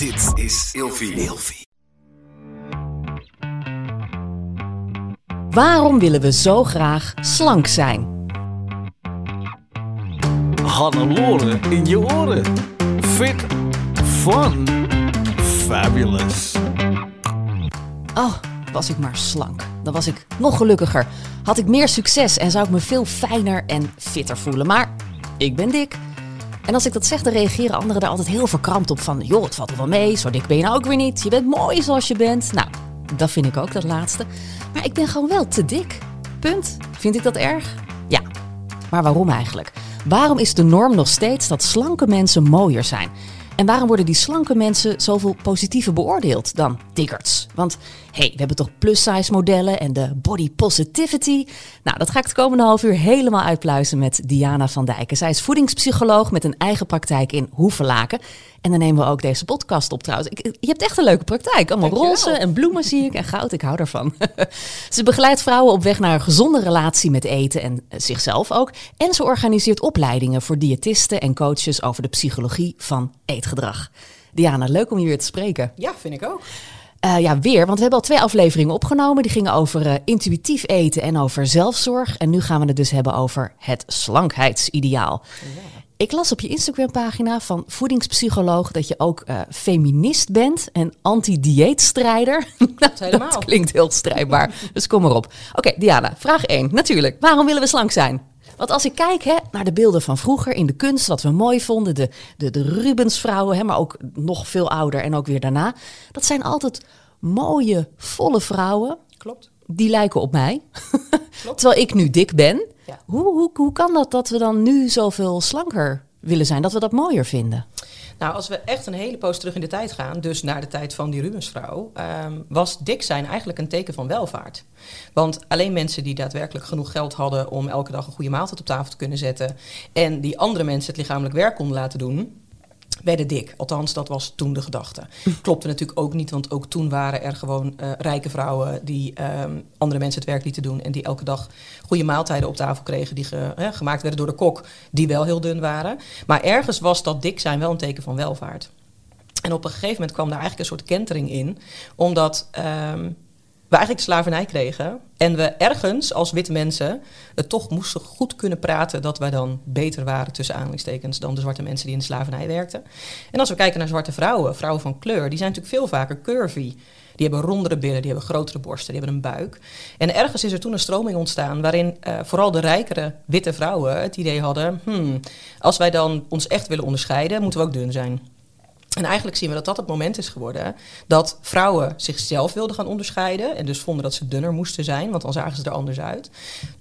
Dit is Ilfie. Ilfie. Waarom willen we zo graag slank zijn? Hannelore in je oren. Fit, fun, fabulous. Oh, was ik maar slank. Dan was ik nog gelukkiger. Had ik meer succes en zou ik me veel fijner en fitter voelen. Maar ik ben dik. En als ik dat zeg, dan reageren anderen daar altijd heel verkrampt op. Van, joh, het valt er wel mee, zo dik ben je nou ook weer niet. Je bent mooi zoals je bent. Nou, dat vind ik ook, dat laatste. Maar ik ben gewoon wel te dik. Punt. Vind ik dat erg? Ja. Maar waarom eigenlijk? Waarom is de norm nog steeds dat slanke mensen mooier zijn? En waarom worden die slanke mensen zoveel positiever beoordeeld dan dikkerts? Want hey, we hebben toch plus-size modellen en de body positivity? Nou, dat ga ik het komende half uur helemaal uitpluizen met Diana van Dijken. Zij is voedingspsycholoog met een eigen praktijk in Hoevelaken. En dan nemen we ook deze podcast op trouwens. Ik, je hebt echt een leuke praktijk. Allemaal roze en bloemen zie ik en goud. Ik hou daarvan. ze begeleidt vrouwen op weg naar een gezonde relatie met eten en eh, zichzelf ook. En ze organiseert opleidingen voor diëtisten en coaches over de psychologie van eetgedrag. Diana, leuk om je weer te spreken. Ja, vind ik ook. Uh, ja, weer, want we hebben al twee afleveringen opgenomen. Die gingen over uh, intuïtief eten en over zelfzorg. En nu gaan we het dus hebben over het slankheidsideaal. Ja. Ik las op je Instagram-pagina van voedingspsycholoog dat je ook uh, feminist bent en anti-dieetstrijder. Dat, dat klinkt heel strijdbaar, dus kom maar op. Oké, Diana, vraag 1. Natuurlijk, waarom willen we slank zijn? Want als ik kijk hè, naar de beelden van vroeger in de kunst, wat we mooi vonden, de, de, de Rubensvrouwen, hè, maar ook nog veel ouder en ook weer daarna. Dat zijn altijd mooie, volle vrouwen. Klopt. Die lijken op mij. Terwijl ik nu dik ben. Ja. Hoe, hoe, hoe kan dat dat we dan nu zoveel slanker willen zijn, dat we dat mooier vinden? Nou, als we echt een hele poos terug in de tijd gaan, dus naar de tijd van die Rubensvrouw, um, was dik zijn eigenlijk een teken van welvaart. Want alleen mensen die daadwerkelijk genoeg geld hadden om elke dag een goede maaltijd op tafel te kunnen zetten en die andere mensen het lichamelijk werk konden laten doen, werden dik. Althans, dat was toen de gedachte. Klopte natuurlijk ook niet, want ook toen waren er gewoon uh, rijke vrouwen die um, andere mensen het werk lieten doen en die elke dag goede maaltijden op tafel kregen die ge, gemaakt werden door de kok, die wel heel dun waren. Maar ergens was dat dik zijn wel een teken van welvaart. En op een gegeven moment kwam daar eigenlijk een soort kentering in, omdat um, we eigenlijk slavernij kregen. En we ergens als witte mensen het toch moesten goed kunnen praten dat wij dan beter waren tussen aanhalingstekens dan de zwarte mensen die in de slavernij werkten. En als we kijken naar zwarte vrouwen, vrouwen van kleur, die zijn natuurlijk veel vaker curvy. Die hebben rondere billen, die hebben grotere borsten, die hebben een buik. En ergens is er toen een stroming ontstaan waarin uh, vooral de rijkere witte vrouwen het idee hadden: hmm, als wij dan ons echt willen onderscheiden, moeten we ook dun zijn. En eigenlijk zien we dat dat het moment is geworden dat vrouwen zichzelf wilden gaan onderscheiden. En dus vonden dat ze dunner moesten zijn, want dan zagen ze er anders uit.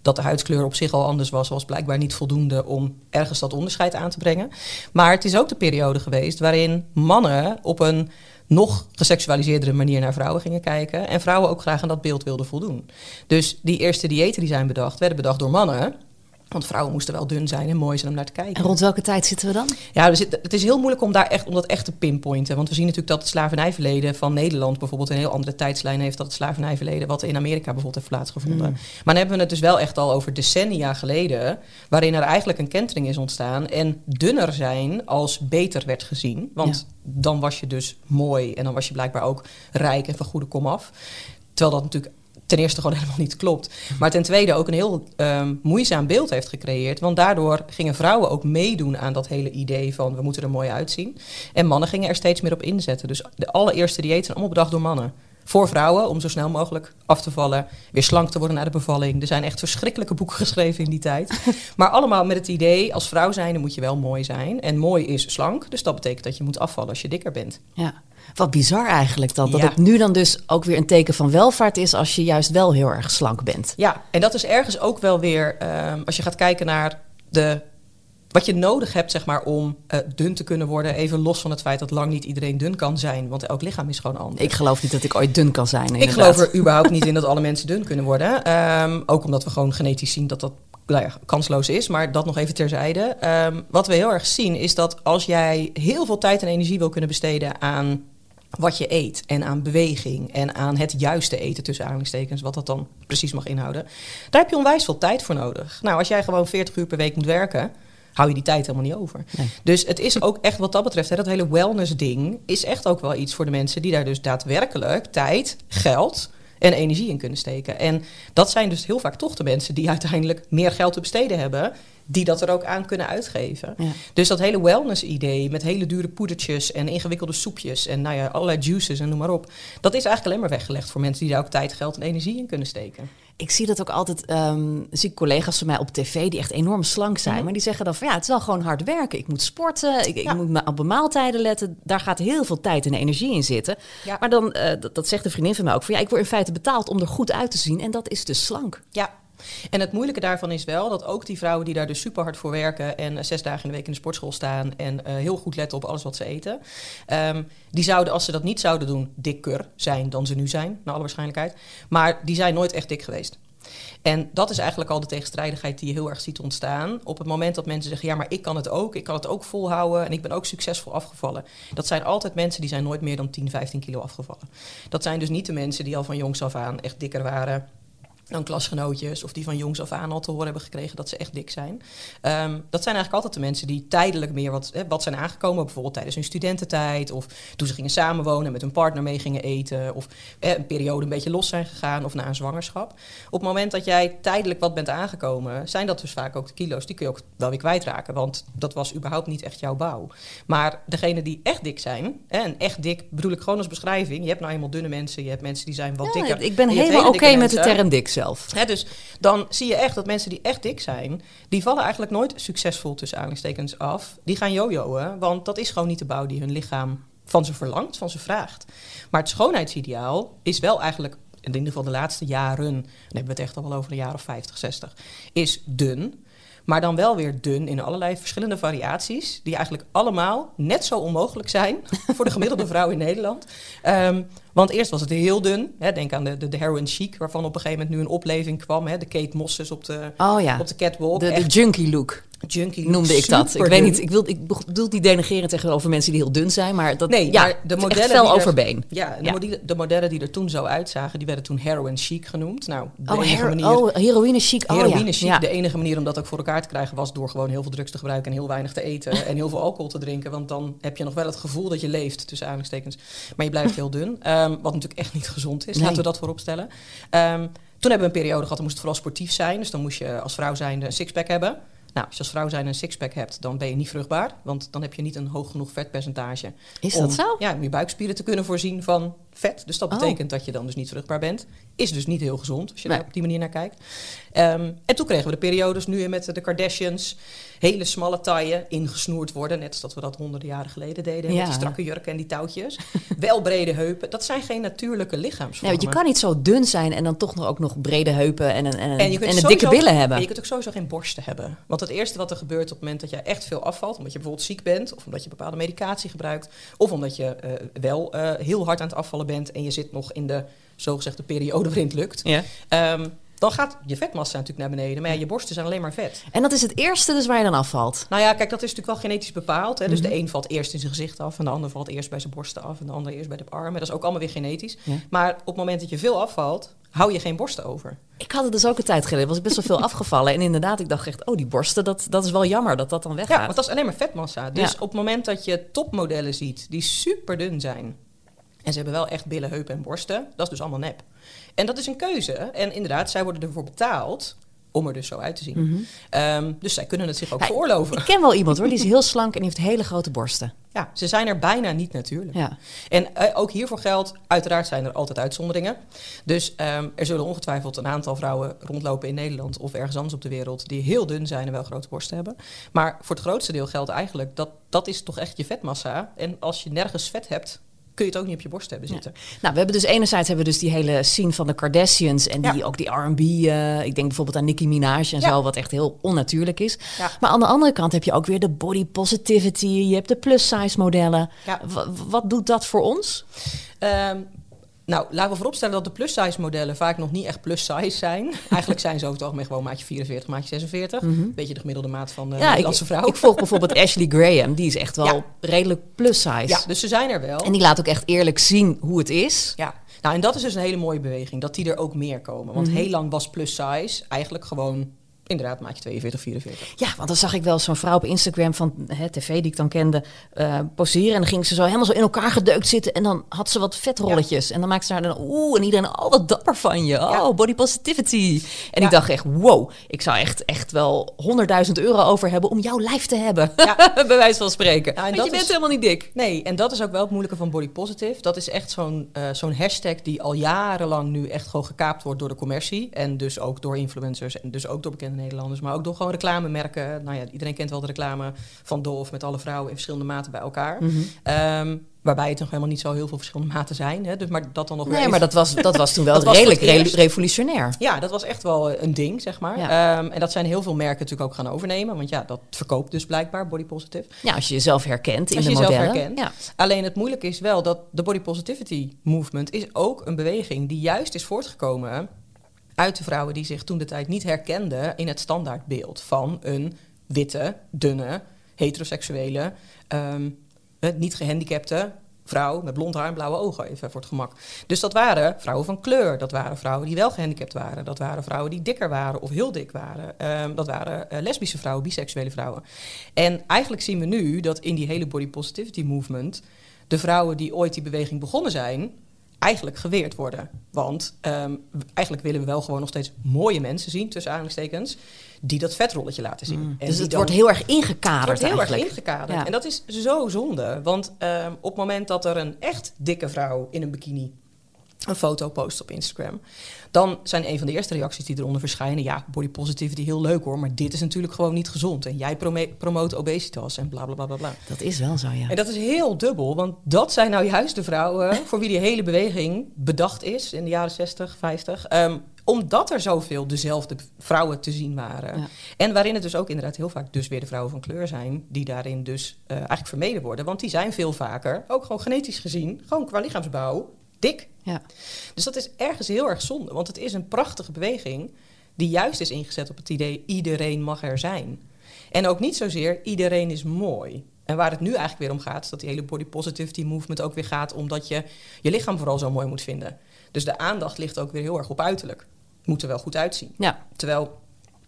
Dat de huidskleur op zich al anders was, was blijkbaar niet voldoende om ergens dat onderscheid aan te brengen. Maar het is ook de periode geweest waarin mannen op een nog geseksualiseerdere manier naar vrouwen gingen kijken. En vrouwen ook graag aan dat beeld wilden voldoen. Dus die eerste diëten die zijn bedacht, werden bedacht door mannen. Want vrouwen moesten wel dun zijn en mooi zijn om naar te kijken. En rond welke tijd zitten we dan? Ja, het is heel moeilijk om, daar echt, om dat echt te pinpointen. Want we zien natuurlijk dat het slavernijverleden van Nederland bijvoorbeeld een heel andere tijdslijn heeft dan het slavernijverleden wat in Amerika bijvoorbeeld heeft plaatsgevonden. Mm. Maar dan hebben we het dus wel echt al over decennia geleden, waarin er eigenlijk een kentering is ontstaan en dunner zijn als beter werd gezien. Want dan was je dus mooi en dan was je blijkbaar ook rijk en van goede kom af. Terwijl dat natuurlijk ten eerste gewoon helemaal niet klopt. Maar ten tweede ook een heel um, moeizaam beeld heeft gecreëerd. Want daardoor gingen vrouwen ook meedoen aan dat hele idee van we moeten er mooi uitzien. En mannen gingen er steeds meer op inzetten. Dus de allereerste dieet zijn allemaal bedacht door mannen. Voor vrouwen, om zo snel mogelijk af te vallen, weer slank te worden na de bevalling. Er zijn echt verschrikkelijke boeken geschreven in die tijd. Maar allemaal met het idee, als vrouw zijnde moet je wel mooi zijn. En mooi is slank, dus dat betekent dat je moet afvallen als je dikker bent. Ja. Wat bizar eigenlijk dan. Dat het nu dan dus ook weer een teken van welvaart is als je juist wel heel erg slank bent. Ja, en dat is ergens ook wel weer, um, als je gaat kijken naar de wat je nodig hebt zeg maar, om uh, dun te kunnen worden. Even los van het feit dat lang niet iedereen dun kan zijn. Want elk lichaam is gewoon anders. Ik geloof niet dat ik ooit dun kan zijn. Inderdaad. Ik geloof er überhaupt niet in dat alle mensen dun kunnen worden. Um, ook omdat we gewoon genetisch zien dat dat nou ja, kansloos is. Maar dat nog even terzijde. Um, wat we heel erg zien is dat als jij heel veel tijd en energie wil kunnen besteden aan wat je eet en aan beweging en aan het juiste eten tussen aanhalingstekens, wat dat dan precies mag inhouden. Daar heb je onwijs veel tijd voor nodig. Nou, als jij gewoon 40 uur per week moet werken, hou je die tijd helemaal niet over. Nee. Dus het is ook echt wat dat betreft, hè, dat hele wellness-ding is echt ook wel iets voor de mensen die daar dus daadwerkelijk tijd, geld en energie in kunnen steken. En dat zijn dus heel vaak toch de mensen die uiteindelijk meer geld te besteden hebben, die dat er ook aan kunnen uitgeven. Ja. Dus dat hele wellness-idee met hele dure poedertjes en ingewikkelde soepjes en nou ja, allerlei juices en noem maar op, dat is eigenlijk alleen maar weggelegd voor mensen die daar ook tijd, geld en energie in kunnen steken. Ik zie dat ook altijd, ehm, zie ik collega's van mij op tv die echt enorm slank zijn. Mhm. Maar die zeggen dan van ja, het is wel gewoon hard werken. Ik moet sporten, ik, Ja. ik moet op mijn maaltijden letten. Daar gaat heel veel tijd en energie in zitten. Ja. Maar dan, eh, dat, dat zegt een vriendin van mij ook, van ja, ik word in feite betaald om er goed uit te zien. En dat is dus slank. Ja. En het moeilijke daarvan is wel dat ook die vrouwen die daar dus super hard voor werken en eh, zes dagen in de week in de sportschool staan en eh, heel goed letten op alles wat ze eten, ehm, die zouden, als ze dat niet zouden doen, dikker zijn dan ze nu zijn, naar alle waarschijnlijkheid. Maar die zijn nooit echt dik geweest. En dat is eigenlijk al de tegenstrijdigheid die je heel erg ziet ontstaan. Op het moment dat mensen zeggen, ja, maar ik kan het ook, ik kan het ook volhouden en ik ben ook succesvol afgevallen. Dat zijn altijd mensen die zijn nooit meer dan 10, 15 kilo afgevallen. Dat zijn dus niet de mensen die al van jongs af aan echt dikker waren dan klasgenootjes of die van jongs af aan al te horen hebben gekregen dat ze echt dik zijn. Ehm, dat zijn eigenlijk altijd de mensen die tijdelijk meer wat, hè, wat zijn aangekomen, bijvoorbeeld tijdens hun studententijd of toen ze gingen samenwonen en met hun partner mee gingen eten of hè, een periode een beetje los zijn gegaan of na een zwangerschap. Op het moment dat jij tijdelijk wat bent aangekomen, zijn dat dus vaak ook de kilo's. Die kun je ook wel weer kwijtraken, want dat was überhaupt niet echt jouw bouw. Maar degenen die echt dik zijn, hè, en echt dik bedoel ik gewoon als beschrijving. Je hebt nou eenmaal dunne mensen, je hebt mensen die zijn wat Ja, dikker. ik ben helemaal hele oké met de term dik Hè, dus dan zie je echt dat mensen die echt dik zijn, die vallen eigenlijk nooit succesvol tussen aanhalingstekens af. Die gaan jojoen, want dat is gewoon niet de bouw die hun lichaam van ze verlangt, van ze vraagt. Maar het schoonheidsideaal is wel eigenlijk, in ieder geval de laatste jaren, dan hebben we het echt al wel over jaar of 50, 60, is dun. Maar dan wel weer dun in allerlei verschillende variaties, die eigenlijk allemaal net zo onmogelijk zijn voor de gemiddelde vrouw in Nederland. Ehm, want eerst was het heel dun. Hè, denk aan de, de, de heroin chic, waarvan op een gegeven moment nu een opleving kwam. Hè, de Kate Mosses op de, Oh ja, op de catwalk. de, de junkie look junkie noemde ik dat. Ik weet niet, ik, wil, ik bedoel niet denigreren tegenover mensen die heel dun zijn, maar dat Nee, ja, maar de modellen fel er- overbeen. Ja, de, Ja. modellen, de modellen die er toen zo uitzagen, die werden toen heroin chic genoemd. Nou, de Oh, enige manier... oh, heroïne chic. Oh, Heroïne ja. chic, Ja. de enige manier om dat ook voor elkaar te krijgen was door gewoon heel veel drugs te gebruiken en heel weinig te eten en heel veel alcohol te drinken. Want dan heb je nog wel het gevoel dat je leeft, tussen aanhalingstekens. Maar je blijft heel dun. Ehm, wat natuurlijk echt niet gezond is, Nee. laten we dat voorop stellen. Ehm, toen hebben we een periode gehad, dan moest het vooral sportief zijn. Dus dan moest je als vrouw zijnde een sixpack hebben. Nou, als je als vrouw zijn een sixpack hebt, dan ben je niet vruchtbaar. Want dan heb je niet een hoog genoeg vetpercentage. Is om, dat zo? Ja, om je buikspieren te kunnen voorzien van vet. Dus dat Oh. betekent dat je dan dus niet vruchtbaar bent. Is dus niet heel gezond, als je Nee. daar op die manier naar kijkt. Ehm, en toen kregen we de periodes nu met de Kardashians. Hele smalle taille, ingesnoerd worden. Net als dat we dat honderden jaren geleden deden. Ja. Met die strakke jurken en die touwtjes. Wel brede heupen. Dat zijn geen natuurlijke lichaamsvormen. want je kan niet zo dun zijn en dan toch nog ook nog brede heupen en een, en En en sowieso- dikke billen En hebben. je kunt ook sowieso geen borsten hebben. Want het eerste wat er gebeurt op het moment dat je echt veel afvalt, omdat je bijvoorbeeld ziek bent, of omdat je bepaalde medicatie gebruikt, of omdat je eh, wel eh, heel hard aan het afvallen bent en je zit nog in de zogezegde periode waarin het lukt, Ja. ehm, dan gaat je vetmassa natuurlijk naar beneden. Maar ja, je borsten zijn alleen maar vet. En dat is het eerste dus waar je dan afvalt. Nou ja, kijk, dat is natuurlijk wel genetisch bepaald. Hè? Dus Mhm. de een valt eerst in zijn gezicht af en de ander valt eerst bij zijn borsten af en de ander eerst bij de armen. Dat is ook allemaal weer genetisch. Ja. Maar op het moment dat je veel afvalt, hou je geen borsten over. Ik had het dus ook een tijd geleden. was ik best wel veel afgevallen. En inderdaad, ik dacht echt, oh, die borsten, dat, dat is wel jammer dat dat dan Ja, weggaat. want dat is alleen maar vetmassa. Dus Ja. op het moment dat je topmodellen ziet die super dun zijn. En ze hebben wel echt billen, heupen en borsten. Dat is dus allemaal nep. En dat is een keuze. En inderdaad, zij worden ervoor betaald om er dus zo uit te zien. Ehm, dus zij kunnen het zich ook Ja, veroorloven. Ik ken wel iemand hoor, die is heel slank en heeft hele grote borsten. Ja, ze zijn er bijna niet natuurlijk. Ja. En eh, ook hiervoor geldt, uiteraard zijn er altijd uitzonderingen. Dus ehm, er zullen ongetwijfeld een aantal vrouwen rondlopen in Nederland of ergens anders op de wereld die heel dun zijn en wel grote borsten hebben. Maar voor het grootste deel geldt eigenlijk dat dat is toch echt je vetmassa. En als je nergens vet hebt, kun je het ook niet op je borst hebben zitten. Nou, we hebben dus enerzijds hebben we dus die hele scene van de Kardashians en die, Ja. ook die R&B. eh, ik denk bijvoorbeeld aan Nicki Minaj en Ja. zo, wat echt heel onnatuurlijk is. Maar aan de andere kant heb je ook weer de body positivity. Je hebt de plus size modellen. Wat doet dat voor ons? Ehm, nou, laten we vooropstellen dat de plus-size modellen vaak nog niet echt plus-size zijn. Eigenlijk zijn ze over het algemeen gewoon maatje 44, maatje 46. Beetje de gemiddelde maat van de Mhm. Ja, ik, Nederlandse vrouw. ik volg bijvoorbeeld Ashley Graham. Die is echt wel Ja. redelijk plus size. ja, dus ze zijn er wel. En die laat ook echt eerlijk zien hoe het is. Ja, nou en dat is dus een hele mooie beweging, dat die er ook meer komen. Want heel lang was plus size eigenlijk gewoon inderdaad maatje 42, 44. Ja, want dan zag ik wel zo'n vrouw op Instagram van hè, tv die ik dan kende eh, poseren. En dan ging ze zo helemaal zo in elkaar gedeukt zitten. En dan had ze wat vetrolletjes. En dan maakte ze haar dan oeh. En iedereen, oh wat dapper van je. Oh, Ja. body positivity. En Ja. ik dacht echt, wow. Ik zou echt, echt wel 100.000 euro over hebben om jouw lijf te hebben. Ja. Bij wijze van spreken. Ja, en Want dat je bent is- helemaal niet dik. Nee, en dat is ook wel het moeilijke van body positive. Dat is echt zo'n eh, zo'n hashtag die al jarenlang nu echt gewoon gekaapt wordt door de commercie. En dus ook door influencers en dus ook door bekende Nederlanders. Maar ook door gewoon reclamemerken. Nou ja, iedereen kent wel de reclame van Dove met alle vrouwen in verschillende maten bij elkaar. Mhm. Ehm, waarbij het nog helemaal niet zo heel veel verschillende maten zijn. Hè? Dus, maar dat dan nog Nee, even- maar dat was, dat was toen wel redelijk re- revolutionair. Ja, dat was echt wel eh, een ding, zeg maar. Ja. Ehm, en dat zijn heel veel merken natuurlijk ook gaan overnemen. Want ja, dat verkoopt dus blijkbaar body positive. Ja, als je jezelf herkent in Als de je jezelf modellen. herkent. Ja. Alleen het moeilijke is wel dat de body positivity movement is ook een beweging die juist is voortgekomen uit de vrouwen die zich toen de tijd niet herkenden in het standaardbeeld van een witte, dunne, heteroseksuele, ehm, eh, niet gehandicapte vrouw met blond haar en blauwe ogen, even voor het gemak. Dus dat waren vrouwen van kleur, dat waren vrouwen die wel gehandicapt waren, dat waren vrouwen die dikker waren of heel dik waren, Ehm, dat waren eh, lesbische vrouwen, biseksuele vrouwen. En eigenlijk zien we nu dat in die hele body positivity movement de vrouwen die ooit die beweging begonnen zijn, eigenlijk geweerd worden. Want ehm, eigenlijk willen we wel gewoon nog steeds mooie mensen zien, tussen aanhalingstekens, die dat vetrolletje laten zien. En Dus het dan- wordt heel erg het ingekaderd wordt heel eigenlijk. erg ingekaderd. Ja. En dat is zo zonde. Want ehm, op het moment dat er een echt dikke vrouw in een bikini een foto post op Instagram, dan zijn een van de eerste reacties die eronder verschijnen: ja, body positivity heel leuk hoor, maar dit is natuurlijk gewoon niet gezond. En jij promoot obesitas en bla bla bla bla bla. Dat is wel zo, ja. En dat is heel dubbel, want dat zijn nou juist de vrouwen voor wie die hele beweging bedacht is in de jaren 60, 50. ehm, omdat er zoveel dezelfde vrouwen te zien waren. Ja. En waarin het dus ook inderdaad heel vaak dus weer de vrouwen van kleur zijn, die daarin dus eh, eigenlijk vermeden worden. Want die zijn veel vaker, ook gewoon genetisch gezien, gewoon qua lichaamsbouw, dik. ja. Dus dat is ergens heel erg zonde, want het is een prachtige beweging die juist is ingezet op het idee iedereen mag er zijn. En ook niet zozeer iedereen is mooi. En waar het nu eigenlijk weer om gaat, is dat die hele body positivity movement ook weer gaat omdat je je lichaam vooral zo mooi moet vinden. Dus de aandacht ligt ook weer heel erg op uiterlijk. Het moet er wel goed uitzien. ja. Terwijl,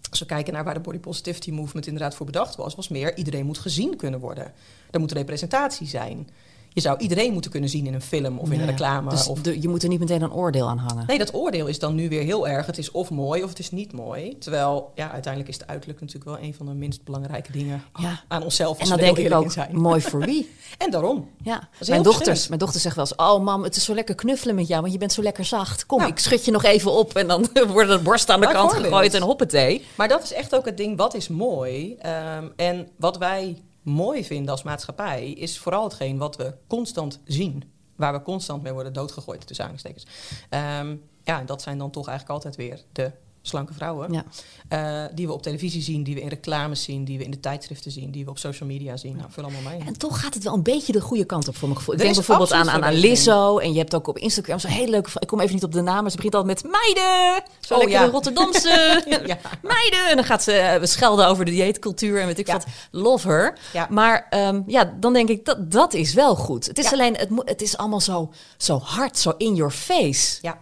als we kijken naar waar de body positivity movement inderdaad voor bedacht was, was meer iedereen moet gezien kunnen worden. Er moet representatie zijn. Je zou iedereen moeten kunnen zien in een film of in een reclame. Dus of de- je moet er niet meteen een oordeel aan hangen. Nee, dat oordeel is dan nu weer heel erg. Het is of mooi of het is niet mooi. Terwijl, ja, uiteindelijk is het uiterlijk natuurlijk wel een van de minst belangrijke dingen Ja. aan onszelf. En Als dan we denk ik ook, zijn. mooi voor wie? En daarom. Ja, mijn dochters, mijn dochter zegt wel eens... oh mam, het is zo lekker knuffelen met jou, want je bent zo lekker zacht. Kom, Nou. ik schud je nog even op en dan worden de borsten aan de kant gegooid en hoppatee. Maar dat is echt ook het ding, wat is mooi? Ehm, en wat wij mooi vinden als maatschappij... is vooral hetgeen wat we constant zien. Waar we constant mee worden doodgegooid, tussen aangestekens. Ehm ja, dat zijn dan toch eigenlijk altijd weer de slanke vrouwen. Ja. Eh, die we op televisie zien, die we in reclames zien... die we in de tijdschriften zien, die we op social media zien. Nou, vul allemaal mee. En toch gaat het wel een beetje de goede kant op voor mijn gevoel. Ik Er denk bijvoorbeeld aan, aan. Lizzo. En je hebt ook op Instagram zo'n hele leuke... Ik kom even niet op de naam, maar ze begint altijd met meiden. Zo Oh, lekker ja. Rotterdamse Ja. meiden. En dan gaat ze eh, schelden over de dieetcultuur en weet ik wat. Love her. Maar ehm, ja, dan denk ik, dat, dat is wel goed. Het is alleen, het, het is allemaal zo, zo hard, zo in your face. Ja,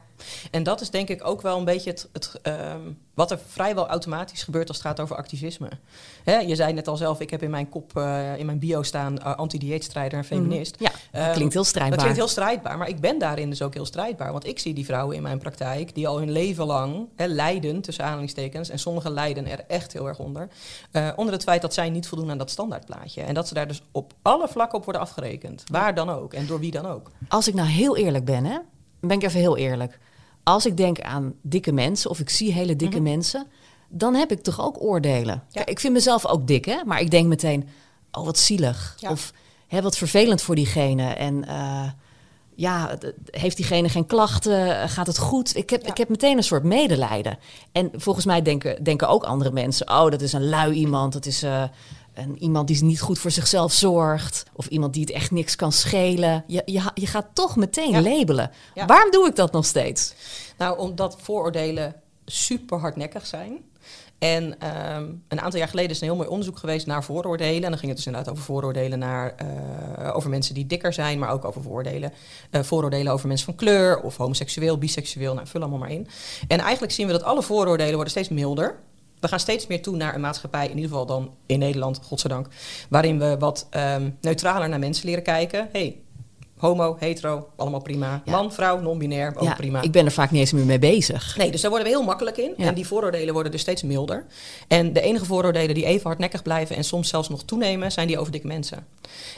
en dat is denk ik ook wel een beetje het, het, ehm, wat er vrijwel automatisch gebeurt als het gaat over activisme. Hè, je zei net al zelf, ik heb in mijn kop, eh, in mijn bio staan eh, anti-dieetstrijder en feminist. Ja, dat Ehm, klinkt heel strijdbaar. Dat klinkt heel strijdbaar, maar ik ben daarin dus ook heel strijdbaar. Want ik zie die vrouwen in mijn praktijk die al hun leven lang hè, lijden, tussen aanhalingstekens, en sommigen lijden er echt heel erg onder. eh, onder het feit dat zij niet voldoen aan dat standaardplaatje. En dat ze daar dus op alle vlakken op worden afgerekend. Waar dan ook en door wie dan ook. Als ik nou heel eerlijk ben, hè, ben ik even heel eerlijk. Als ik denk aan dikke mensen of ik zie hele dikke mensen, dan heb ik toch ook oordelen. Mhm. Ja. Ik vind mezelf ook dik, hè, maar ik denk meteen, oh wat zielig. Ja. Of hè, wat vervelend voor diegene. En eh, ja, heeft diegene geen klachten? Gaat het goed? Ik heb, Ja. ik heb meteen een soort medelijden. En volgens mij denken, denken ook andere mensen, oh dat is een lui iemand, dat is... eh, een, iemand die niet goed voor zichzelf zorgt. Of iemand die het echt niks kan schelen. Je, je, je gaat toch meteen Ja. labelen. Ja. Waarom doe ik dat nog steeds? Nou, omdat vooroordelen super hardnekkig zijn. En ehm, een aantal jaar geleden is een heel mooi onderzoek geweest naar vooroordelen. En dan ging het dus inderdaad over vooroordelen naar, eh, over mensen die dikker zijn, maar ook over vooroordelen. eh, vooroordelen over mensen van kleur of homoseksueel, biseksueel, nou vul allemaal maar in. En eigenlijk zien we dat alle vooroordelen worden steeds milder. We gaan steeds meer toe naar een maatschappij, in ieder geval dan in Nederland, godzijdank, waarin we wat ehm, neutraler naar mensen leren kijken. hey, homo, hetero, allemaal prima. Ja. Man, vrouw, non-binair, ook ja, prima. ik ben er vaak niet eens meer mee bezig. Nee, dus daar worden we heel makkelijk in. Ja. En die vooroordelen worden dus steeds milder. En de enige vooroordelen die even hardnekkig blijven en soms zelfs nog toenemen, zijn die over dikke mensen.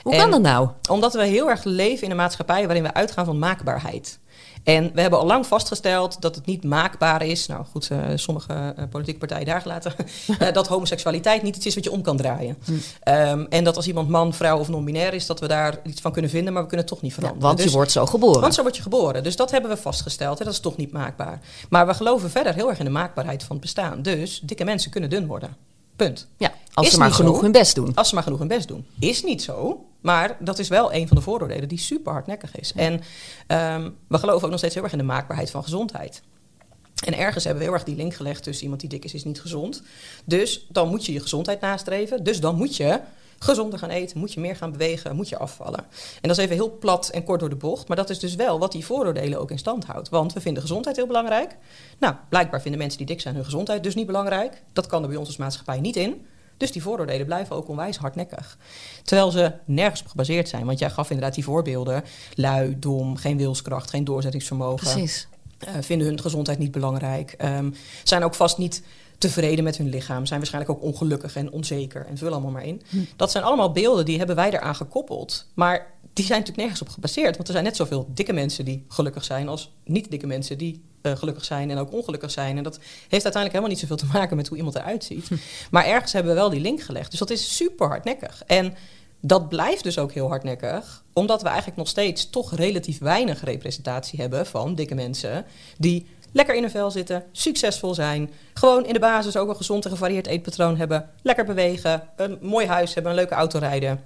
Hoe En- kan dat nou? Omdat we heel erg leven in een maatschappij waarin we uitgaan van maakbaarheid. En we hebben al lang vastgesteld dat het niet maakbaar is. Nou goed, eh, sommige eh, politieke partijen daar gelaten. eh, dat homoseksualiteit niet iets is wat je om kan draaien. Hm. Ehm, en dat als iemand man, vrouw of non-binair is, dat we daar iets van kunnen vinden, maar we kunnen het toch niet Ja, veranderen. want je Dus- wordt zo geboren. want zo word je geboren. Dus dat hebben we vastgesteld. Hè? Dat is toch niet maakbaar. Maar we geloven verder heel erg in de maakbaarheid van het bestaan. Dus dikke mensen kunnen dun worden. Punt. ja, als Is ze maar genoeg zo. hun best doen. Als ze maar genoeg hun best doen. Is niet zo. Maar dat is wel een van de vooroordelen die super hardnekkig is. En ehm, we geloven ook nog steeds heel erg in de maakbaarheid van gezondheid. En ergens hebben we heel erg die link gelegd tussen iemand die dik is, is niet gezond. Dus dan moet je je gezondheid nastreven. Dus dan moet je gezonder gaan eten, moet je meer gaan bewegen, moet je afvallen. En dat is even heel plat en kort door de bocht. Maar dat is dus wel wat die vooroordelen ook in stand houdt. Want we vinden gezondheid heel belangrijk. Nou, blijkbaar vinden mensen die dik zijn hun gezondheid dus niet belangrijk. Dat kan er bij ons als maatschappij niet in. Dus die vooroordelen blijven ook onwijs hardnekkig. Terwijl ze nergens op gebaseerd zijn. Want jij gaf inderdaad die voorbeelden. Lui, dom, geen wilskracht, geen doorzettingsvermogen. Precies. Eh, vinden hun gezondheid niet belangrijk. Ehm, zijn ook vast niet tevreden met hun lichaam. Zijn waarschijnlijk ook ongelukkig en onzeker. En vul allemaal maar in. Dat zijn allemaal beelden die hebben wij eraan gekoppeld. Maar die zijn natuurlijk nergens op gebaseerd. Want er zijn net zoveel dikke mensen die gelukkig zijn... als niet dikke mensen die eh, gelukkig zijn en ook ongelukkig zijn. En dat heeft uiteindelijk helemaal niet zoveel te maken met hoe iemand eruit ziet. Maar ergens hebben we wel die link gelegd. Dus dat is super hardnekkig. En dat blijft dus ook heel hardnekkig, omdat we eigenlijk nog steeds toch relatief weinig representatie hebben van dikke mensen die lekker in hun vel zitten, succesvol zijn, gewoon in de basis ook een gezond en gevarieerd eetpatroon hebben, lekker bewegen, een mooi huis hebben, een leuke auto rijden,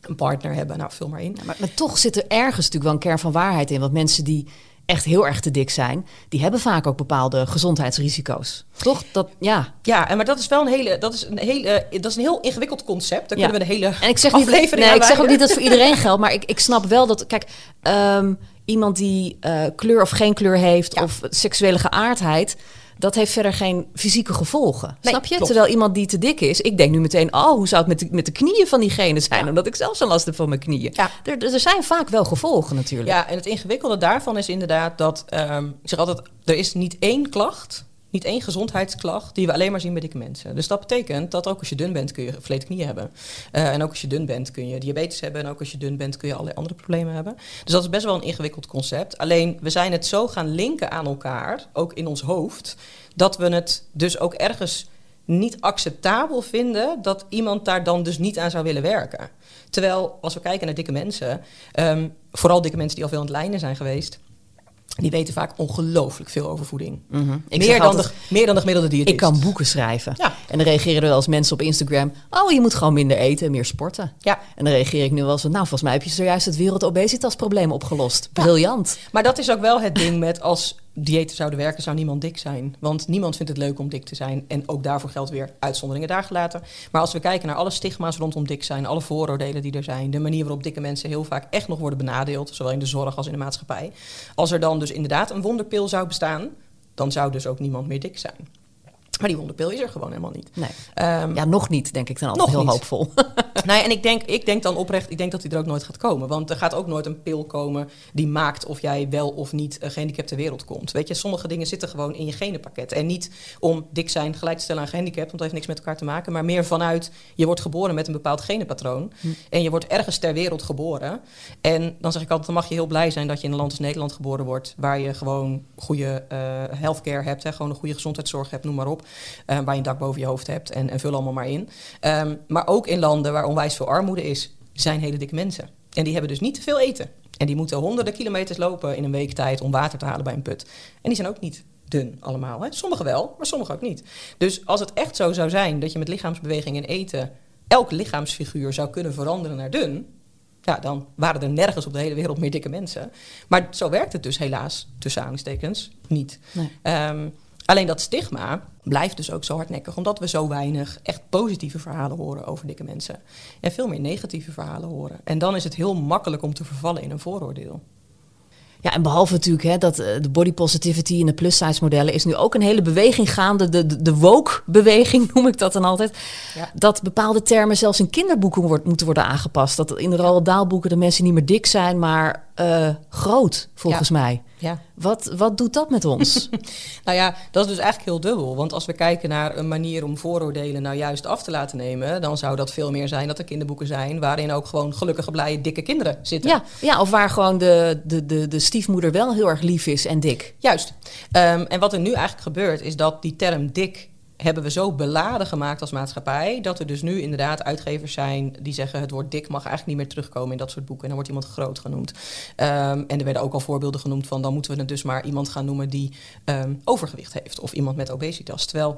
een partner hebben, nou vul maar in. Ja, maar, maar toch zit er ergens natuurlijk wel een kern van waarheid in. Want mensen die echt heel erg te dik zijn, die hebben vaak ook bepaalde gezondheidsrisico's. Toch? Dat, ja. Ja, en maar dat is wel een hele, dat is een hele, dat is een heel ingewikkeld concept. Daar Ja. kunnen we de hele En ik zeg niet, nee, ik zeg ook niet dat voor iedereen geldt, maar ik, ik snap wel dat, kijk, ehm, iemand die eh, kleur of geen kleur heeft Ja. of seksuele geaardheid, dat heeft verder geen fysieke gevolgen. Nee, snap je? klopt. Terwijl iemand die te dik is, ik denk nu meteen, oh, hoe zou het met de, met de knieën van diegene zijn? Ja. Omdat ik zelf zo last heb van mijn knieën. Ja. Er, er zijn vaak wel gevolgen natuurlijk. Ja, en het ingewikkelde daarvan is inderdaad dat, ehm, ik zeg altijd, er is niet één klacht, niet één gezondheidsklacht die we alleen maar zien bij dikke mensen. Dus dat betekent dat ook als je dun bent kun je verleden knieën hebben. Eh, en ook als je dun bent kun je diabetes hebben. En ook als je dun bent kun je allerlei andere problemen hebben. Dus dat is best wel een ingewikkeld concept. Alleen we zijn het zo gaan linken aan elkaar, ook in ons hoofd, dat we het dus ook ergens niet acceptabel vinden dat iemand daar dan dus niet aan zou willen werken. Terwijl als we kijken naar dikke mensen, ehm, vooral dikke mensen die al veel aan het lijnen zijn geweest, die weten vaak ongelooflijk veel over voeding. Mhm. Meer, dan altijd, de, meer dan de gemiddelde diëtist. ik kan boeken schrijven. Ja. En dan reageren er wel eens mensen op Instagram. Oh, je moet gewoon minder eten en meer sporten. Ja, En dan reageer ik nu wel eens van, nou, volgens mij heb je zojuist het wereldobesitasprobleem opgelost. Briljant. maar dat is ook wel het ding met als diëten zouden werken, zou niemand dik zijn. Want niemand vindt het leuk om dik te zijn. En ook daarvoor geldt weer uitzonderingen daar gelaten. Maar als we kijken naar alle stigma's rondom dik zijn, alle vooroordelen die er zijn, de manier waarop dikke mensen heel vaak echt nog worden benadeeld, zowel in de zorg als in de maatschappij. Als er dan dus inderdaad een wonderpil zou bestaan, dan zou dus ook niemand meer dik zijn. Maar die wonderpil is er gewoon helemaal niet. Nee. Ehm, Ja, nog niet, denk ik dan altijd Nog heel niet. hoopvol. Nee, en ik denk, ik denk dan oprecht, ik denk dat die er ook nooit gaat komen. Want er gaat ook nooit een pil komen die maakt of jij wel of niet uh, gehandicapt ter wereld komt. Weet je, sommige dingen zitten gewoon in je genenpakket. En niet om dik zijn gelijk te stellen aan gehandicapt, want dat heeft niks met elkaar te maken. Maar meer vanuit, je wordt geboren met een bepaald genenpatroon. En je wordt ergens ter wereld geboren. En dan zeg ik altijd, dan mag je heel blij zijn dat je in een land als Nederland geboren wordt. Waar je gewoon goede eh, healthcare hebt, hè, gewoon een goede gezondheidszorg hebt, noem maar op. Eh, waar je een dak boven je hoofd hebt en, en vul allemaal maar in. Ehm, maar ook in landen waar onwijs veel armoede is, zijn hele dikke mensen. En die hebben dus niet te veel eten. En die moeten honderden kilometers lopen in een week tijd om water te halen bij een put. En die zijn ook niet dun allemaal. Hè? Sommigen wel, maar sommigen ook niet. Dus als het echt zo zou zijn dat je met lichaamsbeweging en eten elk lichaamsfiguur zou kunnen veranderen naar dun, ja, dan waren er nergens op de hele wereld meer dikke mensen. Maar zo werkt het dus helaas, tussen aanhalingstekens, niet. Nee. Ehm, alleen dat stigma blijft dus ook zo hardnekkig, omdat we zo weinig echt positieve verhalen horen over dikke mensen. En veel meer negatieve verhalen horen. En dan is het heel makkelijk om te vervallen in een vooroordeel. Ja, en behalve natuurlijk hè, dat eh, de body positivity en de plus size modellen is nu ook een hele beweging gaande. De, de, de woke-beweging noem ik dat dan altijd. Ja. Dat bepaalde termen zelfs in kinderboeken wordt, moeten worden aangepast. Dat in de Roald Dahl boeken de mensen niet meer dik zijn, maar eh, groot, volgens Ja. mij. Ja. Wat, wat doet dat met ons? Nou ja, dat is dus eigenlijk heel dubbel. Want als we kijken naar een manier om vooroordelen nou juist af te laten nemen, dan zou dat veel meer zijn dat er kinderboeken zijn waarin ook gewoon gelukkige, blije, dikke kinderen zitten. ja, ja, of waar gewoon de, de, de, de stiefmoeder wel heel erg lief is en dik. Juist. Ehm, en wat er nu eigenlijk gebeurt, is dat die term dik hebben we zo beladen gemaakt als maatschappij, dat er dus nu inderdaad uitgevers zijn die zeggen het woord dik mag eigenlijk niet meer terugkomen in dat soort boeken. En dan wordt iemand groot genoemd. Ehm, en er werden ook al voorbeelden genoemd van dan moeten we het dus maar iemand gaan noemen die ehm, overgewicht heeft of iemand met obesitas. Terwijl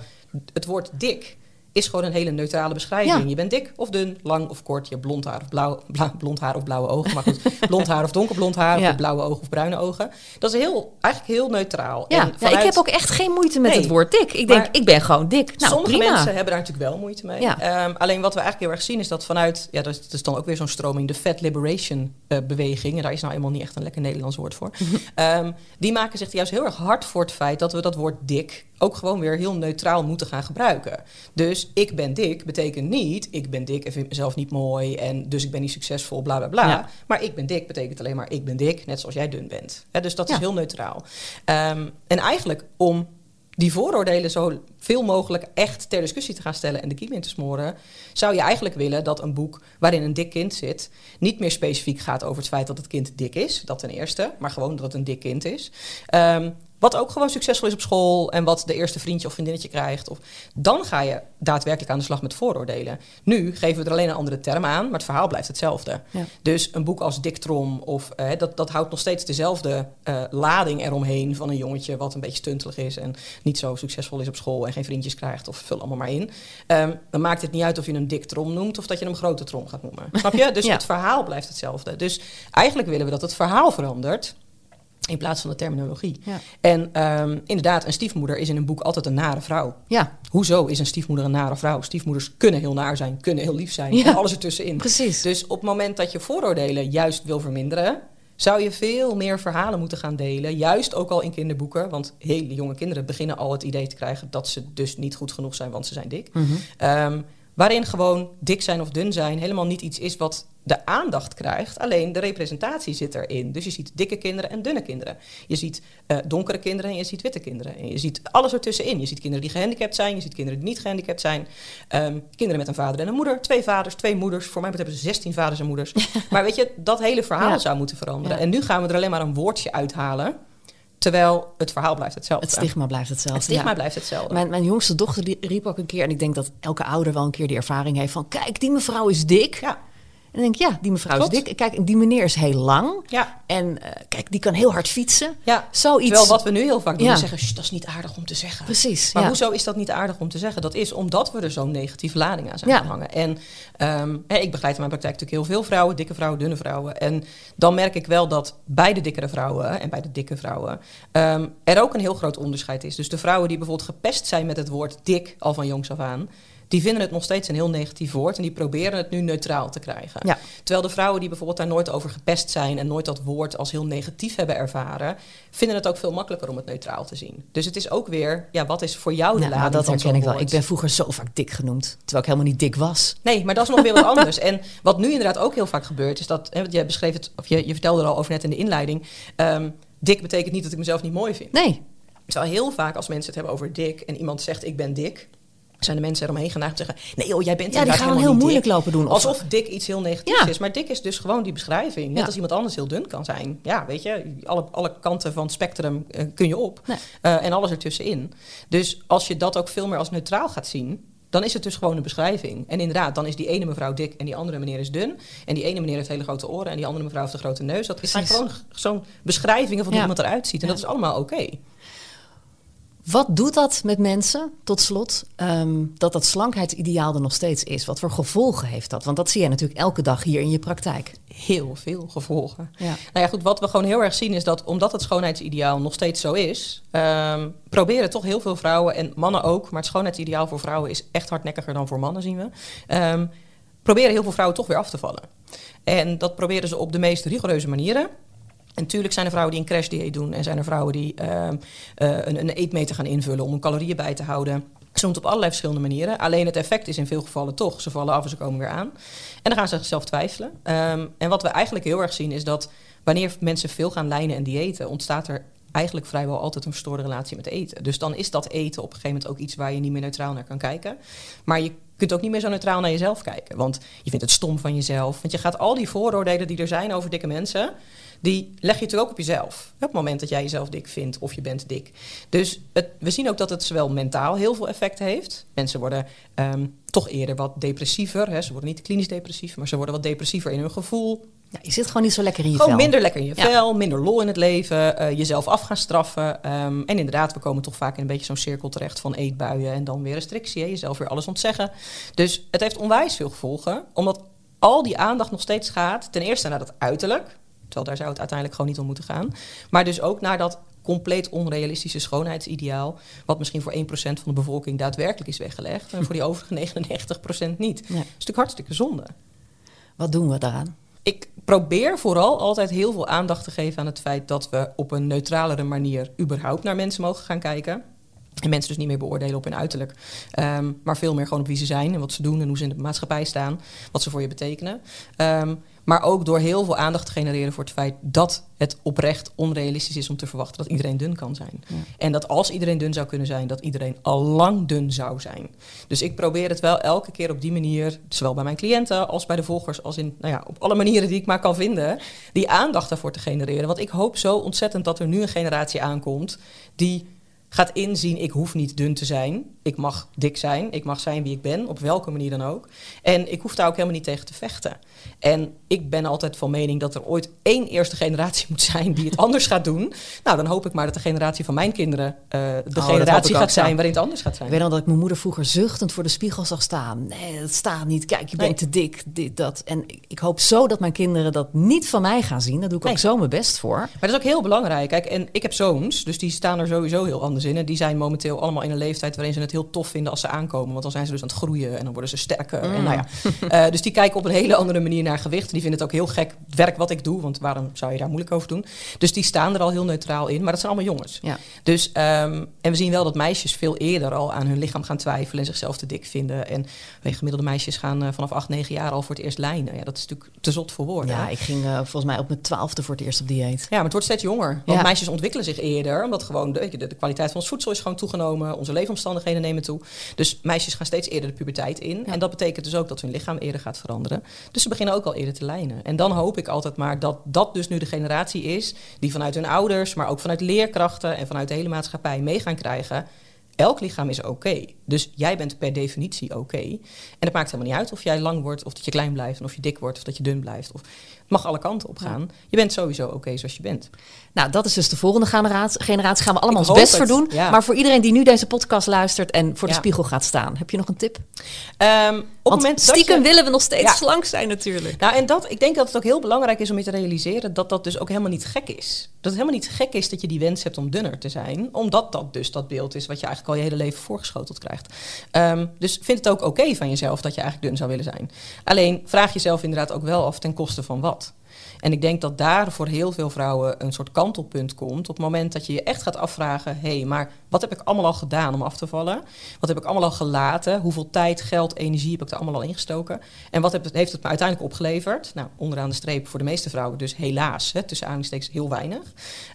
het woord dik is gewoon een hele neutrale beschrijving. Ja. Je bent dik of dun, lang of kort, je hebt blond haar of blauw, bla- blond haar of blauwe ogen. Maar goed, blond haar of donkerblond haar, of Ja. blauwe ogen of bruine ogen. Dat is heel, eigenlijk heel neutraal. Ja, En ja, ik heb ook echt geen moeite met Nee. het woord dik. Ik denk, ik ben gewoon dik. Nou, Sommige prima. mensen hebben daar natuurlijk wel moeite mee. Ehm, alleen wat we eigenlijk heel erg zien is dat vanuit, ja, dat is, dat is dan ook weer zo'n stroming, de Fat Liberation eh, beweging, en daar is nou eenmaal niet echt een lekker Nederlands woord voor. Ehm, die maken zich juist heel erg hard voor het feit dat we dat woord dik ook gewoon weer heel neutraal moeten gaan gebruiken. Dus ik ben dik betekent niet, ik ben dik en vind mezelf niet mooi en dus ik ben niet succesvol, bla bla bla. Ja. Maar ik ben dik betekent alleen maar ik ben dik, net zoals jij dun bent. Dus dat is heel neutraal. Ehm, en eigenlijk om die vooroordelen zo veel mogelijk echt ter discussie te gaan stellen en de kiem in te smoren, zou je eigenlijk willen dat een boek waarin een dik kind zit, niet meer specifiek gaat over het feit dat het kind dik is, dat ten eerste, maar gewoon dat het een dik kind is. Ehm, wat ook gewoon succesvol is op school en wat de eerste vriendje of vriendinnetje krijgt. Of, dan ga je daadwerkelijk aan de slag met vooroordelen. Nu geven we er alleen een andere term aan, maar het verhaal blijft hetzelfde. Ja. Dus een boek als Dick Trom, of, eh, dat, dat houdt nog steeds dezelfde eh, lading eromheen van een jongetje wat een beetje stuntelig is en niet zo succesvol is op school en geen vriendjes krijgt of vul allemaal maar in. Ehm, dan maakt het niet uit of je hem Dick Trom noemt of dat je hem Grote Trom gaat noemen. Snap je? Dus Ja. het verhaal blijft hetzelfde. Dus eigenlijk willen we dat het verhaal verandert. In plaats van de terminologie. Ja. En ehm, inderdaad, een stiefmoeder is in een boek altijd een nare vrouw. Ja, Hoezo is een stiefmoeder een nare vrouw? Stiefmoeders kunnen heel naar zijn, kunnen heel lief zijn. Ja. En alles ertussenin. precies. Dus op het moment dat je vooroordelen juist wil verminderen, zou je veel meer verhalen moeten gaan delen. Juist ook al in kinderboeken. Want hele jonge kinderen beginnen al het idee te krijgen dat ze dus niet goed genoeg zijn, want ze zijn dik. Ehm, waarin gewoon dik zijn of dun zijn helemaal niet iets is wat de aandacht krijgt. Alleen de representatie zit erin. Dus je ziet dikke kinderen en dunne kinderen. Je ziet eh, donkere kinderen en je ziet witte kinderen. En je ziet alles ertussenin. Je ziet kinderen die gehandicapt zijn. Je ziet kinderen die niet gehandicapt zijn. Ehm, kinderen met een vader en een moeder. Twee vaders, twee moeders. Voor mij hebben ze 16 vaders en moeders. maar weet je, dat hele verhaal Ja. zou moeten veranderen. Ja. En nu gaan we er alleen maar een woordje uithalen. Terwijl het verhaal blijft hetzelfde. Het stigma blijft hetzelfde. Het stigma ja. blijft hetzelfde. Mijn, mijn jongste dochter die riep ook een keer, en ik denk dat elke ouder wel een keer die ervaring heeft van, kijk, die mevrouw is dik. ja, En dan denk ik, ja, die mevrouw Klopt. is dik. Kijk, die meneer is heel lang. ja, En eh, kijk, die kan heel hard fietsen. ja. Zoiets. Terwijl wat we nu heel vaak doen, Ja. is zeggen, "Sst, dat is niet aardig om te zeggen. Precies. Maar ja. hoezo is dat niet aardig om te zeggen? Dat is omdat we er zo'n negatieve lading aan zijn Ja. gaan hangen. En ehm, ik begeleid in mijn praktijk natuurlijk heel veel vrouwen, dikke vrouwen, dunne vrouwen. En dan merk ik wel dat bij de dikkere vrouwen en bij de dikke vrouwen ehm, er ook een heel groot onderscheid is. Dus de vrouwen die bijvoorbeeld gepest zijn met het woord dik al van jongs af aan, die vinden het nog steeds een heel negatief woord en die proberen het nu neutraal te krijgen. Ja. Terwijl de vrouwen die bijvoorbeeld daar nooit over gepest zijn en nooit dat woord als heel negatief hebben ervaren, vinden het ook veel makkelijker om het neutraal te zien. Dus het is ook weer, ja, wat is voor jou de Ja, lading dat herken ik wel. Ik ben vroeger zo vaak dik genoemd. Terwijl ik helemaal niet dik was. Nee, maar dat is nog weer wat anders. En wat nu inderdaad ook heel vaak gebeurt, is dat, hè, want je beschreef het, of je, je vertelde er al over net in de inleiding. ehm, dik betekent niet dat ik mezelf niet mooi vind. Nee. Terwijl heel vaak als mensen het hebben over dik en iemand zegt ik ben dik, zijn de mensen eromheen geneigd te zeggen: nee joh, jij bent Ja, die inderdaad gaan dan heel moeilijk dik. lopen doen. Of- Alsof dik iets heel negatiefs Ja. is. Maar dik is dus gewoon die beschrijving. Net Ja. als iemand anders heel dun kan zijn. Ja, weet je, alle, alle kanten van het spectrum eh, kun je op. Nee. Eh, en alles ertussenin. Dus als je dat ook veel meer als neutraal gaat zien, dan is het dus gewoon een beschrijving. En inderdaad, dan is die ene mevrouw dik en die andere meneer is dun. En die ene meneer heeft hele grote oren en die andere mevrouw heeft een grote neus. Dat zijn Precies. gewoon zo'n beschrijvingen van hoe Ja. iemand eruit ziet. En dat is allemaal oké. Wat doet dat met mensen, tot slot, ehm, dat dat slankheidsideaal er nog steeds is? Wat voor gevolgen heeft dat? Want dat zie je natuurlijk elke dag hier in je praktijk. Heel veel gevolgen. Ja. Nou ja, goed, wat we gewoon heel erg zien is dat omdat het schoonheidsideaal nog steeds zo is, ehm, proberen toch heel veel vrouwen en mannen ook, maar het schoonheidsideaal voor vrouwen is echt hardnekkiger dan voor mannen, zien we. ehm, proberen heel veel vrouwen toch weer af te vallen. En dat proberen ze op de meest rigoureuze manieren. En natuurlijk zijn er vrouwen die een crashdieet doen. En zijn er vrouwen die ehm, eh, een, een eetmeter gaan invullen om hun calorieën bij te houden. Ze doen het op allerlei verschillende manieren. Alleen het effect is in veel gevallen toch. Ze vallen af en ze komen weer aan. En dan gaan ze zichzelf twijfelen. Ehm, en wat we eigenlijk heel erg zien is dat wanneer mensen veel gaan lijnen en diëten, ontstaat er eigenlijk vrijwel altijd een verstoorde relatie met eten. Dus dan is dat eten op een gegeven moment ook iets waar je niet meer neutraal naar kan kijken. Maar je kunt ook niet meer zo neutraal naar jezelf kijken. Want je vindt het stom van jezelf. Want je gaat al die vooroordelen die er zijn over dikke mensen, die leg je natuurlijk ook op jezelf. Op het moment dat jij jezelf dik vindt of je bent dik. Dus het, we zien ook dat het zowel mentaal heel veel effect heeft. Mensen worden ehm, toch eerder wat depressiever. Hè. Ze worden niet klinisch depressief, maar ze worden wat depressiever in hun gevoel. Ja, je zit gewoon niet zo lekker in je Gewoon vel. minder lekker in je Ja. vel, minder lol in het leven, eh, jezelf af gaan straffen. ehm, en inderdaad, we komen toch vaak in een beetje zo'n cirkel terecht van eetbuien en dan weer restrictie. Hè, jezelf weer alles ontzeggen. Dus het heeft onwijs veel gevolgen, omdat al die aandacht nog steeds gaat. Ten eerste naar dat uiterlijk, terwijl daar zou het uiteindelijk gewoon niet om moeten gaan. Maar dus ook naar dat compleet onrealistische schoonheidsideaal, wat misschien voor 1% van de bevolking daadwerkelijk is weggelegd en voor die overige 99% niet. Ja. Dat is natuurlijk hartstikke zonde. Wat doen we daaraan? Ik probeer vooral altijd heel veel aandacht te geven aan het feit dat we op een neutralere manier überhaupt naar mensen mogen gaan kijken. En mensen dus niet meer beoordelen op hun uiterlijk. Ehm, maar veel meer gewoon op wie ze zijn en wat ze doen en hoe ze in de maatschappij staan. Wat ze voor je betekenen. Ehm, maar ook door heel veel aandacht te genereren voor het feit dat het oprecht onrealistisch is om te verwachten dat iedereen dun kan zijn. Ja. En dat als iedereen dun zou kunnen zijn, dat iedereen al lang dun zou zijn. Dus ik probeer het wel elke keer op die manier, zowel bij mijn cliënten als bij de volgers, als in nou ja, op alle manieren die ik maar kan vinden, die aandacht daarvoor te genereren. Want ik hoop zo ontzettend dat er nu een generatie aankomt die gaat inzien, ik hoef niet dun te zijn. Ik mag dik zijn, ik mag zijn wie ik ben, op welke manier dan ook. En ik hoef daar ook helemaal niet tegen te vechten. En ik ben altijd van mening dat er ooit één eerste generatie moet zijn die het anders gaat doen. Nou, dan hoop ik maar dat de generatie van mijn kinderen eh, de hoop generatie gaat zijn waarin het anders gaat zijn. Ik weet nog dat ik mijn moeder vroeger zuchtend voor de spiegel zag staan. Nee, dat staat niet. Kijk, je Nee. bent te dik, dit, dat. En ik- ik hoop zo dat mijn kinderen dat niet van mij gaan zien. Daar doe ik Nee. ook zo mijn best voor. Maar dat is ook heel belangrijk. Kijk, en ik heb zoons, dus die staan er sowieso heel anders in. En die zijn momenteel allemaal in een leeftijd waarin ze het heel tof vinden als ze aankomen. Want dan zijn ze dus aan het groeien en dan worden ze sterker. En nou ja. Eh, dus die kijken op een hele andere manier naar gewicht. Die vinden het ook heel gek, het werk wat ik doe. Want waarom zou je daar moeilijk over doen? Dus die staan er al heel neutraal in. Maar dat zijn allemaal jongens. Ja. Dus, ehm, en we zien wel dat meisjes veel eerder al aan hun lichaam gaan twijfelen en zichzelf te dik vinden. En gemiddelde meisjes gaan eh, vanaf 8, 9 jaar al voor het eerst lijnen. Ja, dat is natuurlijk te zot voor woorden. Ja, ik ging eh, volgens mij op mijn twaalfde voor het eerst op dieet. Ja, maar het wordt steeds jonger. Want Ja. meisjes ontwikkelen zich eerder. Omdat gewoon de, de kwaliteit van ons voedsel is gewoon toegenomen. Onze leefomstandigheden nemen toe. Dus meisjes gaan steeds eerder de puberteit in. Ja. En dat betekent dus ook dat hun lichaam eerder gaat veranderen. Dus ze beginnen ook al eerder te lijnen. En dan hoop ik altijd maar dat dat dus nu de generatie is... die vanuit hun ouders, maar ook vanuit leerkrachten... en vanuit de hele maatschappij mee gaan krijgen... Elk lichaam is oké. Dus jij bent per definitie oké. En het maakt helemaal niet uit of jij lang wordt, of dat je klein blijft, en of je dik wordt, of dat je dun blijft. Of, mag alle kanten op gaan. Je bent sowieso oké zoals je bent. Nou, dat is dus de volgende generatie. generatie gaan we allemaal Ik ons best voor doen. ja. Maar voor iedereen die nu deze podcast luistert en voor de Ja. spiegel gaat staan, heb je nog een tip? Ehm, op het Want moment stiekem dat je, willen we nog steeds slank zijn natuurlijk. Nou, en dat, ik denk dat het ook heel belangrijk is om je te realiseren dat dat dus ook helemaal niet gek is. Dat het helemaal niet gek is dat je die wens hebt om dunner te zijn, omdat dat dus dat beeld is wat je eigenlijk al je hele leven voorgeschoteld krijgt. Ehm, dus vind het ook oké van jezelf dat je eigenlijk dun zou willen zijn. Alleen vraag jezelf inderdaad ook wel af ten koste van wat. En ik denk dat daar voor heel veel vrouwen een soort kantelpunt komt. Op het moment dat je je echt gaat afvragen: hé, hey, maar wat heb ik allemaal al gedaan om af te vallen? Wat heb ik allemaal al gelaten? Hoeveel tijd, geld, energie heb ik er allemaal al ingestoken? En wat heeft het me uiteindelijk opgeleverd? Nou, onderaan de streep voor de meeste vrouwen dus helaas, hè, tussen aanhalingstekens heel weinig.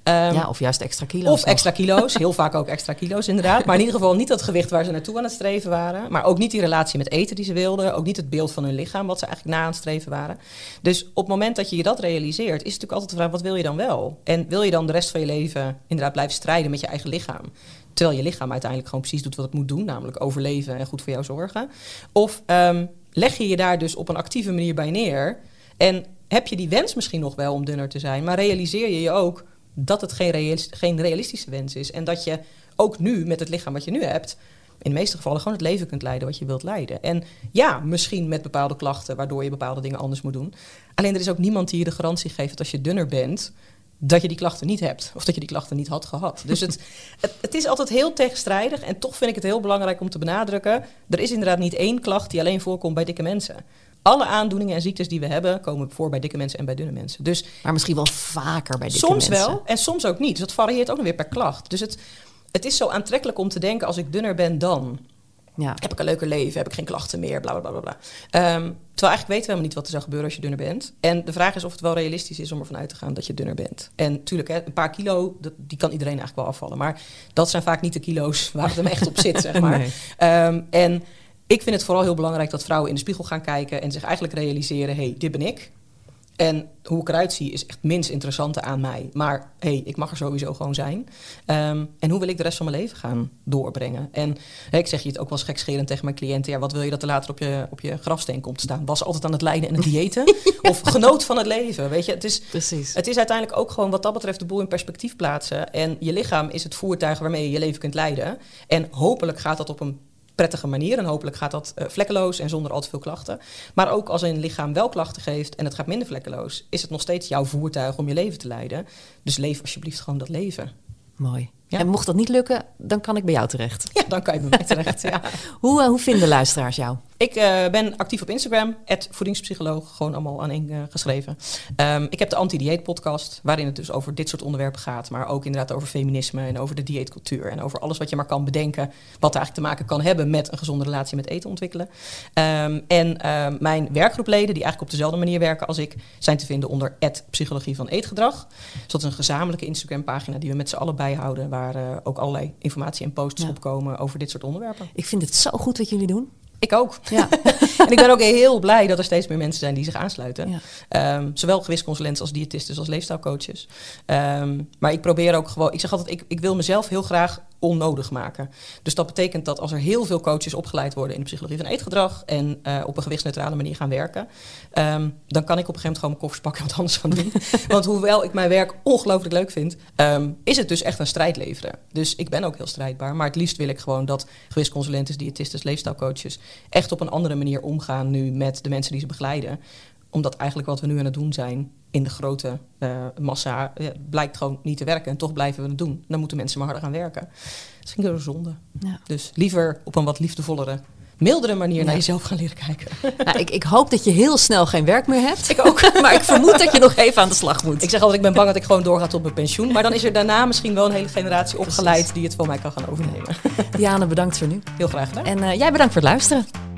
Ehm, ja, of juist extra kilo's. of nog. extra kilo's, heel vaak ook extra kilo's inderdaad. Maar in ieder geval niet dat gewicht waar ze naartoe aan het streven waren. Maar ook niet die relatie met eten die ze wilden. Ook niet het beeld van hun lichaam wat ze eigenlijk na aan het streven waren. Dus op het moment dat je je dat realiseert, is het natuurlijk altijd de vraag, wat wil je dan wel? En wil je dan de rest van je leven inderdaad blijven strijden met je eigen lichaam? Terwijl je lichaam uiteindelijk gewoon precies doet wat het moet doen. Namelijk overleven en goed voor jou zorgen. Of ehm, leg je je daar dus op een actieve manier bij neer. En heb je die wens misschien nog wel om dunner te zijn. Maar realiseer je je ook dat het geen, geen realistische wens is. En dat je ook nu met het lichaam wat je nu hebt... in de meeste gevallen gewoon het leven kunt leiden wat je wilt leiden. En ja, misschien met bepaalde klachten... waardoor je bepaalde dingen anders moet doen. Alleen er is ook niemand die je de garantie geeft dat als je dunner bent dat je die klachten niet hebt. Of dat je die klachten niet had gehad. Dus het, het, het is altijd heel tegenstrijdig. En toch vind ik het heel belangrijk om te benadrukken... er is inderdaad niet één klacht die alleen voorkomt bij dikke mensen. alle aandoeningen en ziektes die we hebben, komen voor bij dikke mensen en bij dunne mensen. Dus Maar misschien wel vaker bij dikke soms mensen. wel en soms ook niet. Dus dat varieert ook nog weer per klacht. Dus het, het is zo aantrekkelijk om te denken, als ik dunner ben dan, Ja. heb ik een leuker leven, heb ik geen klachten meer, bla bla bla bla. Ehm, terwijl eigenlijk weten we helemaal niet wat er zou gebeuren als je dunner bent. En de vraag is of het wel realistisch is om ervan uit te gaan dat je dunner bent. En natuurlijk, hè, een paar kilo, dat, die kan iedereen eigenlijk wel afvallen. Maar dat zijn vaak niet de kilo's waar het hem echt op zit, zeg maar. Nee. Ehm, en ik vind het vooral heel belangrijk dat vrouwen in de spiegel gaan kijken en zich eigenlijk realiseren: hé, hey, dit ben ik. En hoe ik eruit zie is echt het minst interessante aan mij. Maar hé, hey, ik mag er sowieso gewoon zijn. Ehm, en hoe wil ik de rest van mijn leven gaan doorbrengen? En ik zeg je het ook wel eens gekscherend tegen mijn cliënten. Ja, wat wil je dat er later op je, op je grafsteen komt te staan? Was altijd aan het lijden en het diëten? Of genoot van het leven? Weet je, het is, Precies. het is uiteindelijk ook gewoon wat dat betreft de boel in perspectief plaatsen. En je lichaam is het voertuig waarmee je je leven kunt leiden. En hopelijk gaat dat op een prettige manier. En hopelijk gaat dat eh, vlekkeloos en zonder al te veel klachten. Maar ook als een lichaam wel klachten geeft en het gaat minder vlekkeloos, is het nog steeds jouw voertuig om je leven te leiden. Dus leef alsjeblieft gewoon dat leven. Mooi. Ja. En mocht dat niet lukken, dan kan ik bij jou terecht. Ja, dan kan je bij mij terecht. Ja. Hoe, eh, hoe vinden luisteraars jou? Ik eh, ben actief op Instagram, voedingspsycholoog, gewoon allemaal aan één eh, geschreven. Ehm, ik heb de Anti-Dieet podcast, waarin het dus over dit soort onderwerpen gaat. Maar ook inderdaad over feminisme en over de dieetcultuur. En over alles wat je maar kan bedenken, wat eigenlijk te maken kan hebben met een gezonde relatie met eten ontwikkelen. Ehm, en ehm, mijn werkgroepleden, die eigenlijk op dezelfde manier werken als ik, zijn te vinden onder psychologie van eetgedrag. Dus dat is een gezamenlijke Instagram pagina die we met z'n allen bijhouden, waar eh, ook allerlei informatie en posts Ja. op komen over dit soort onderwerpen. Ik vind het zo goed wat jullie doen. Ik ook. Ja. en ik ben ook heel blij dat er steeds meer mensen zijn die zich aansluiten. Ja. Ehm, zowel gewichtsconsulenten als diëtisten als leefstijlcoaches. Ehm, maar ik probeer ook gewoon, ik zeg altijd, ik, ik wil mezelf heel graag onnodig maken. Dus dat betekent dat als er heel veel coaches opgeleid worden in de psychologie van eetgedrag en eh, op een gewichtsneutrale manier gaan werken, ehm, dan kan ik op een gegeven moment gewoon mijn koffers pakken en wat anders gaan doen. Want hoewel ik mijn werk ongelooflijk leuk vind, ehm, is het dus echt een strijd leveren. Dus ik ben ook heel strijdbaar, maar het liefst wil ik gewoon dat gewichtsconsulenten, diëtisten, leefstijlcoaches echt op een andere manier omgaan nu met de mensen die ze begeleiden omdat eigenlijk wat we nu aan het doen zijn in de grote eh, massa eh, blijkt gewoon niet te werken. En toch blijven we het doen. Dan moeten mensen maar harder gaan werken. Dat vind ik een zonde. Ja. Dus liever op een wat liefdevollere, mildere manier naar jezelf gaan leren kijken. Nou, ik, ik hoop dat je heel snel geen werk meer hebt. ik ook. maar ik vermoed dat je nog even aan de slag moet. Ik zeg altijd, ik ben bang dat ik gewoon doorga tot mijn pensioen. Maar dan is er daarna misschien wel een hele generatie opgeleid die het van mij kan gaan overnemen. Diane, bedankt voor nu. Heel graag gedaan. En eh, jij bedankt voor het luisteren.